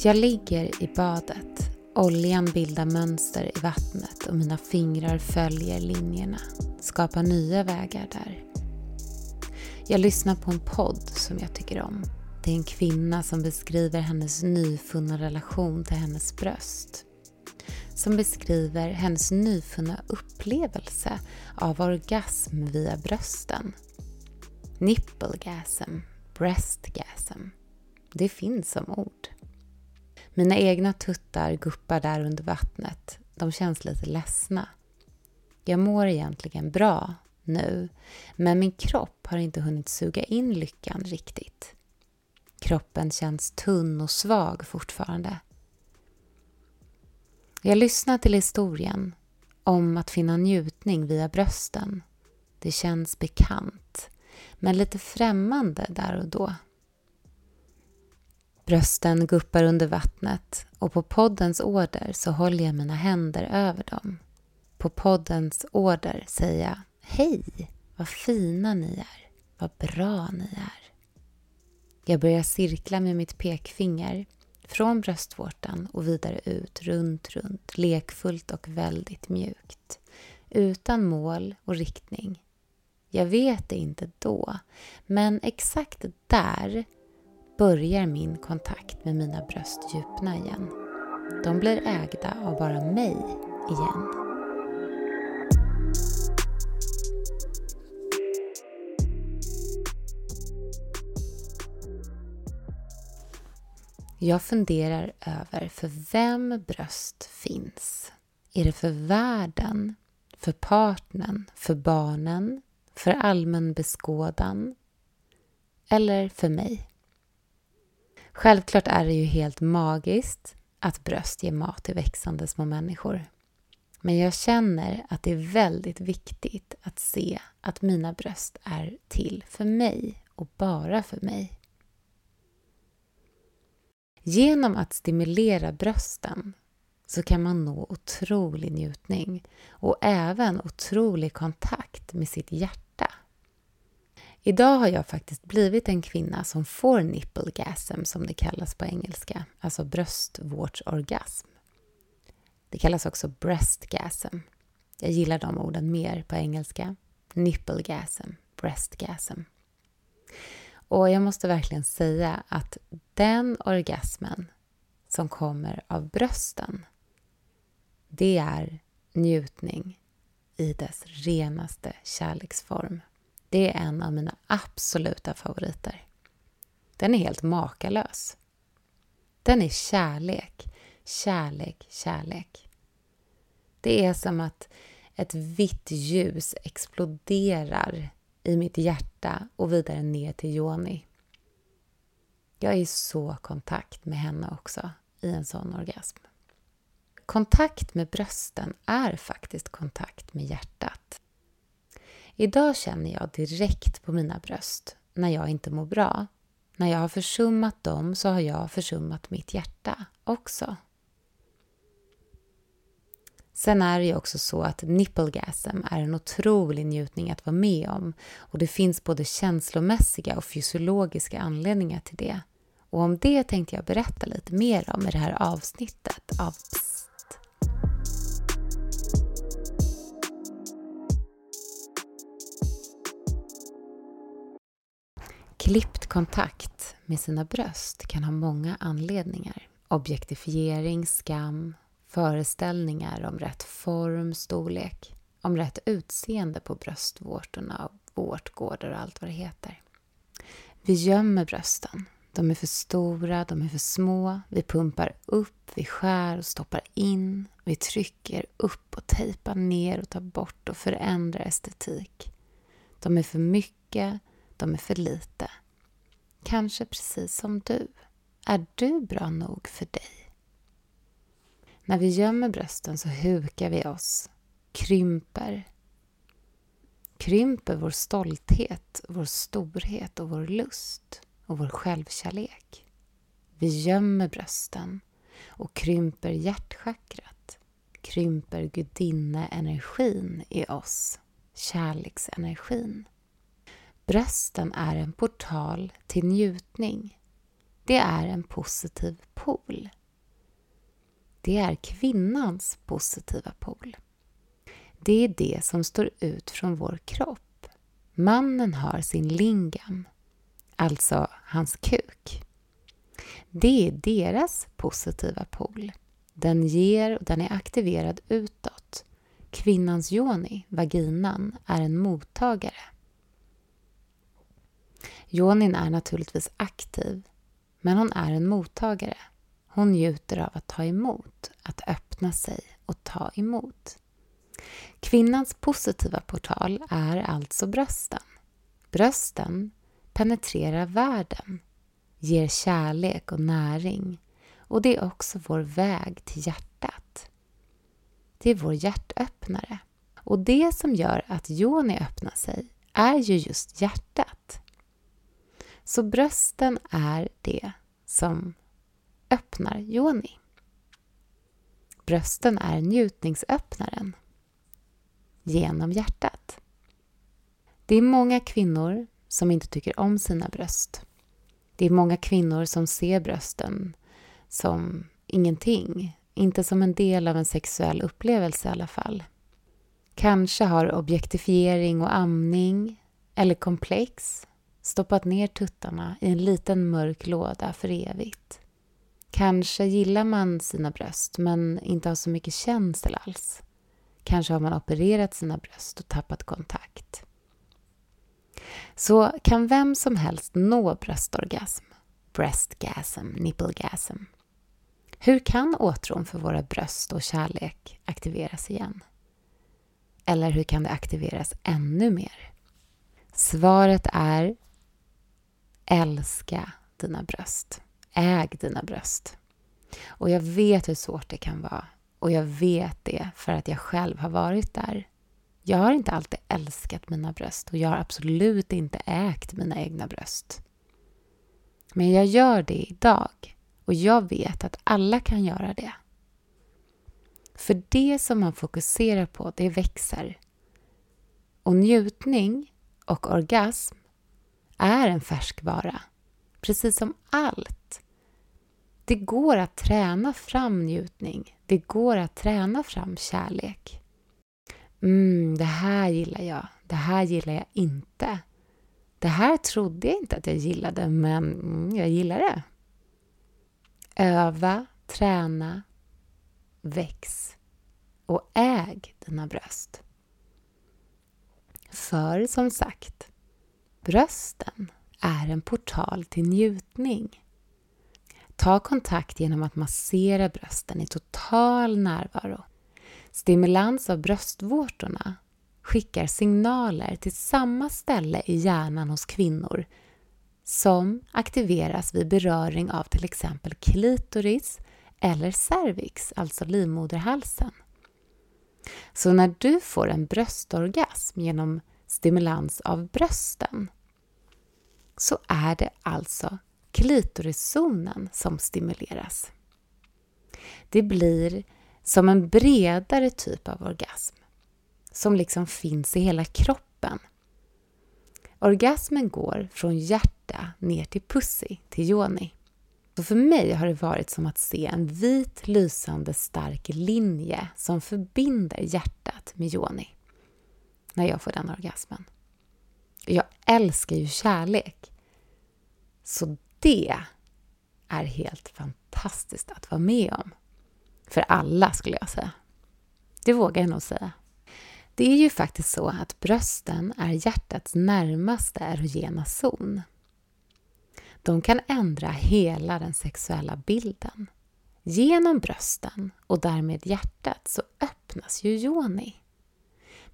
Jag ligger i badet. Oljan bildar mönster i vattnet och mina fingrar följer linjerna, skapar nya vägar där. Jag lyssnar på en podd som jag tycker om. Det är en kvinna som beskriver hennes nyfunna relation till hennes bröst. Som beskriver hennes nyfunna upplevelse av orgasm via brösten. Nipplegasm, breastgasm. Det finns som ord. Mina egna tuttar guppar där under vattnet. De känns lite ledsna. Jag mår egentligen bra nu, men min kropp har inte hunnit suga in lyckan riktigt. Kroppen känns tunn och svag fortfarande. Jag lyssnar till historien om att finna njutning via brösten. Det känns bekant, men lite främmande där och då. Brösten guppar under vattnet och på poddens order så håller jag mina händer över dem. På poddens order säger jag Hej! Vad fina ni är. Vad bra ni är. Jag börjar cirkla med mitt pekfinger från bröstvårtan och vidare ut, runt, runt, lekfullt och väldigt mjukt. Utan mål och riktning. Jag vet det inte då, men exakt där börjar min kontakt med mina bröst djupna igen. De blir ägda av bara mig igen. Jag funderar över för vem bröst finns. Är det för världen, för partnern, för barnen, för allmän beskådan eller för mig? Självklart är det ju helt magiskt att bröst ger mat till växande små människor. Men jag känner att det är väldigt viktigt att se att mina bröst är till för mig och bara för mig. Genom att stimulera brösten så kan man nå otrolig njutning och även otrolig kontakt med sitt hjärta. Idag har jag faktiskt blivit en kvinna som får nipplegasm som det kallas på engelska, alltså bröstvårtsorgasm. Det kallas också breastgasm. Jag gillar de orden mer på engelska. Nipplegasm, breastgasm. Och jag måste verkligen säga att den orgasmen som kommer av brösten, det är njutning i dess renaste kärleksform. Det är en av mina absoluta favoriter. Den är helt makalös. Den är kärlek, kärlek, kärlek. Det är som att ett vitt ljus exploderar i mitt hjärta och vidare ner till Joni. Jag är i så kontakt med henne också i en sån orgasm. Kontakt med brösten är faktiskt kontakt med hjärtat. Idag känner jag direkt på mina bröst när jag inte mår bra. När jag har försummat dem så har jag försummat mitt hjärta också. Sen är det ju också så att nipplegasm är en otrolig njutning att vara med om och det finns både känslomässiga och fysiologiska anledningar till det. Och om det tänkte jag berätta lite mer om i det här avsnittet av Psst. Klippt kontakt med sina bröst kan ha många anledningar. Objektifiering, skam, föreställningar om rätt form, storlek, om rätt utseende på bröstvårtorna, vårtgårdar och allt vad det heter. Vi gömmer brösten. De är för stora, de är för små. Vi pumpar upp, vi skär och stoppar in. Vi trycker upp och tejpar ner och tar bort och förändrar estetik. De är för mycket, de är för lite. Kanske precis som du. Är du bra nog för dig? När vi gömmer brösten så hukar vi oss, krymper. Krymper vår stolthet, vår storhet och vår lust och vår självkärlek. Vi gömmer brösten och krymper hjärtchakrat, krymper gudinneenergin i oss, kärleksenergin. Brösten är en portal till njutning. Det är en positiv pol. det är kvinnans positiva pol. Det är det som står ut från vår kropp. Mannen har sin lingam, alltså hans kuk. Det är deras positiva pol. Den ger och den är aktiverad utåt. Kvinnans yoni, vaginan, är en mottagare. Yonin är naturligtvis aktiv, men hon är en mottagare. Hon njuter av att ta emot, att öppna sig och ta emot. Kvinnans positiva portal är alltså brösten. Brösten penetrerar världen, ger kärlek och näring och det är också vår väg till hjärtat. Det är vår hjärtöppnare. Och det som gör att Joni öppnar sig är ju just hjärtat. Så brösten är det som öppnar yoni. Brösten är njutningsöppnaren genom hjärtat. Det är många kvinnor som inte tycker om sina bröst. Det är många kvinnor som ser brösten som ingenting, inte som en del av en sexuell upplevelse i alla fall. Kanske har objektifiering och amning, eller komplex, stoppat ner tuttarna i en liten mörk låda för evigt. Kanske gillar man sina bröst men inte har så mycket känsel alls. Kanske har man opererat sina bröst och tappat kontakt. Så kan vem som helst nå bröstorgasm, breastgasm, nipplegasm. Hur kan åtrån för våra bröst och kärlek aktiveras igen? Eller hur kan det aktiveras ännu mer? Svaret är älska dina bröst. Äg dina bröst. Och jag vet hur svårt det kan vara. Och jag vet det för att jag själv har varit där. Jag har inte alltid älskat mina bröst och jag har absolut inte ägt mina egna bröst. Men jag gör det idag och jag vet att alla kan göra det. För det som man fokuserar på, det växer. Och njutning och orgasm är en färskvara, precis som allt. Det går att träna fram njutning. Det går att träna fram kärlek. Mm, det här gillar jag. Det här gillar jag inte. Det här trodde jag inte att jag gillade, men mm, jag gillar det. Öva, träna, väx och äg dina bröst. För som sagt, brösten är en portal till njutning. Ta kontakt genom att massera brösten i total närvaro. Stimulans av bröstvårtorna skickar signaler till samma ställe i hjärnan hos kvinnor som aktiveras vid beröring av till exempel klitoris eller cervix, alltså livmoderhalsen. Så när du får en bröstorgasm genom stimulans av brösten så är det alltså klitoriszonen som stimuleras. Det blir som en bredare typ av orgasm som liksom finns i hela kroppen. Orgasmen går från hjärta ner till pussy, till yoni. Så för mig har det varit som att se en vit lysande stark linje som förbinder hjärtat med yoni när jag får den orgasmen. Jag älskar ju kärlek. Så det är helt fantastiskt att vara med om. För alla skulle jag säga. Det vågar jag nog säga. Det är ju faktiskt så att brösten är hjärtats närmaste erogena zon. De kan ändra hela den sexuella bilden. Genom brösten och därmed hjärtat så öppnas ju yoni.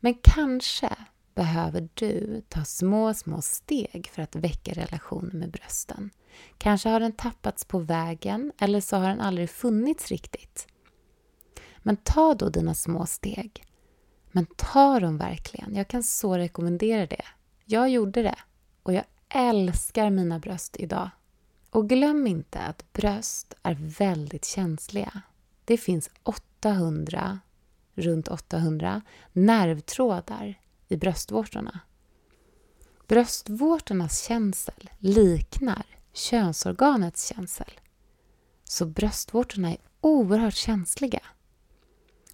Men kanske behöver du ta små, små steg för att väcka relationen med brösten. Kanske har den tappats på vägen eller så har den aldrig funnits riktigt. Men ta då dina små steg. Men ta dem verkligen. Jag kan så rekommendera det. Jag gjorde det och jag älskar mina bröst idag. Och glöm inte att bröst är väldigt känsliga. Det finns 800, runt 800, nervtrådar i bröstvårtorna. Bröstvårtornas känsel liknar könsorganets känsel. så bröstvårtorna är oerhört känsliga.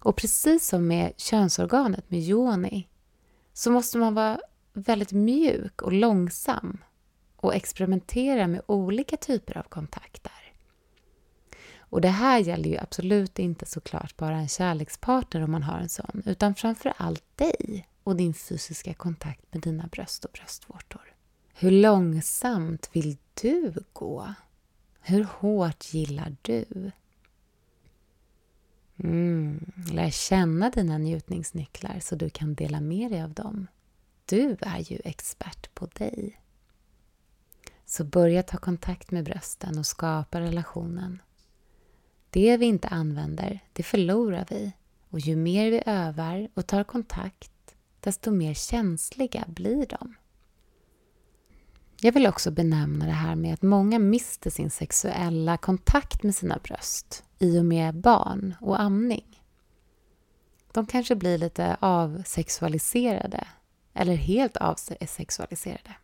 Och precis som med könsorganet, med yoni, så måste man vara väldigt mjuk och långsam och experimentera med olika typer av kontakter. Och det här gäller ju absolut inte såklart bara en kärlekspartner om man har en sån, utan framför allt dig och din fysiska kontakt med dina bröst och bröstvårtor. Hur långsamt vill du gå? Hur hårt gillar du? Mm, lär känna dina njutningsnycklar så du kan dela med dig av dem. Du är ju expert på dig. Så börja ta kontakt med brösten och skapa relationen. Det vi inte använder, det förlorar vi. Och ju mer vi övar och tar kontakt, desto mer känsliga blir de. Jag vill också benämna det här med att många mister sin sexuella kontakt med sina bröst i och med barn och amning. De kanske blir lite avsexualiserade eller helt avsexualiserade.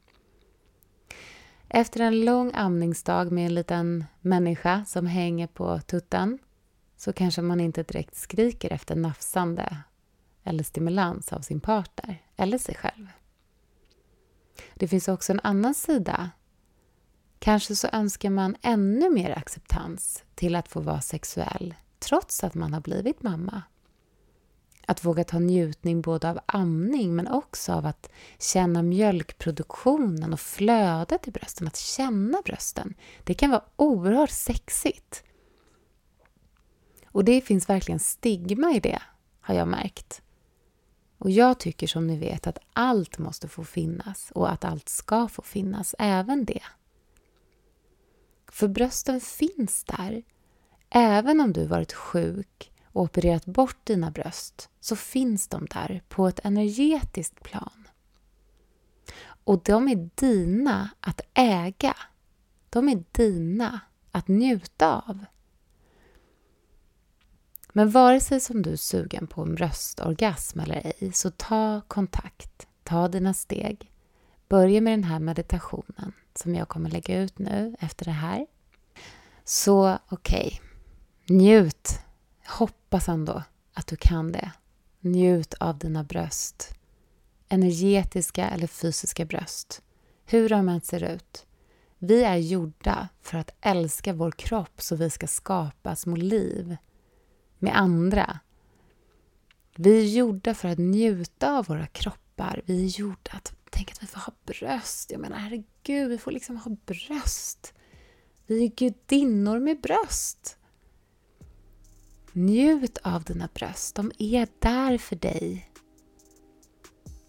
Efter en lång amningsdag med en liten människa som hänger på tutten så kanske man inte direkt skriker efter nafsande eller stimulans av sin partner eller sig själv. Det finns också en annan sida. Kanske så önskar man ännu mer acceptans till att få vara sexuell trots att man har blivit mamma. Att våga ta njutning både av amning men också av att känna mjölkproduktionen och flödet i brösten. Att känna brösten. Det kan vara oerhört sexigt. Och det finns verkligen stigma i det, har jag märkt. Och jag tycker som ni vet att allt måste få finnas och att allt ska få finnas, även det. För brösten finns där. Även om du varit sjuk och opererat bort dina bröst så finns de där på ett energetiskt plan. Och de är dina att äga. De är dina att njuta av. Men vare sig som du är sugen på en bröstorgasm eller ej, så ta kontakt. Ta dina steg. Börja med den här meditationen som jag kommer lägga ut nu efter det här. Så okej, okay. njut. Hoppas ändå att du kan det. Njut av dina bröst. Energetiska eller fysiska bröst. Hur de än ser ut. Vi är gjorda för att älska vår kropp så vi ska skapa små liv med andra. Vi är gjorda för att njuta av våra kroppar. Vi är gjorda att tänka att vi får ha bröst. Jag menar, herregud, vi får liksom ha bröst. Vi är gudinnor med bröst. Njut av dina bröst. De är där för dig.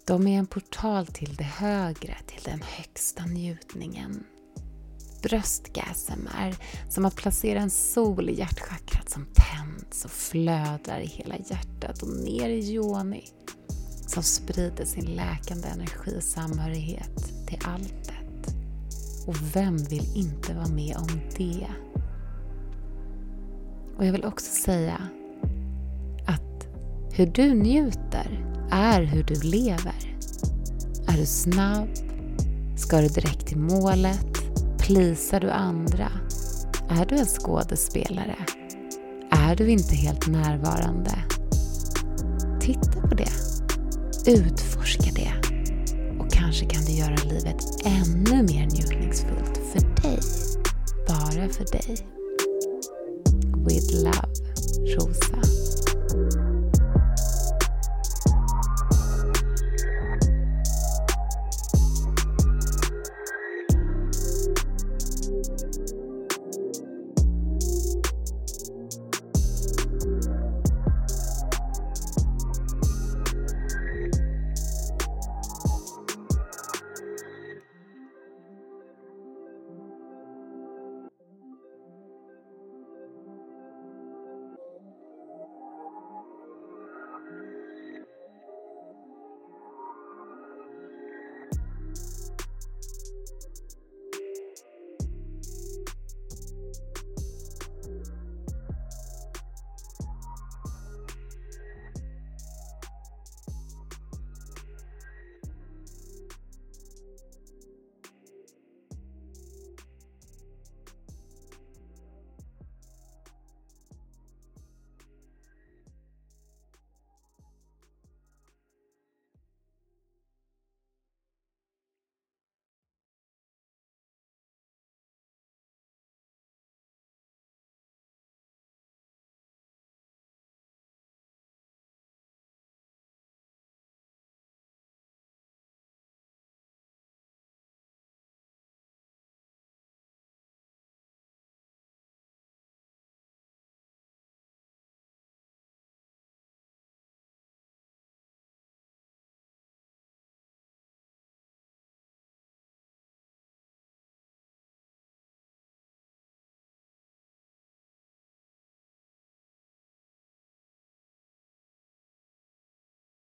De är en portal till det högre, till den högsta njutningen. Bröstgasm är som att placera en sol i hjärtchakrat som tänds och flödar i hela hjärtat och ner i yoni som sprider sin läkande energi och samhörighet till alltet. Och vem vill inte vara med om det? Och jag vill också säga att hur du njuter är hur du lever. Är du snabb? Ska du direkt till målet? Plisar du andra? Är du en skådespelare? Är du inte helt närvarande? Titta på det. Utforska det. Och kanske kan du göra livet ännu mer njutningsfullt för dig. Bara för dig. With love, Rosa.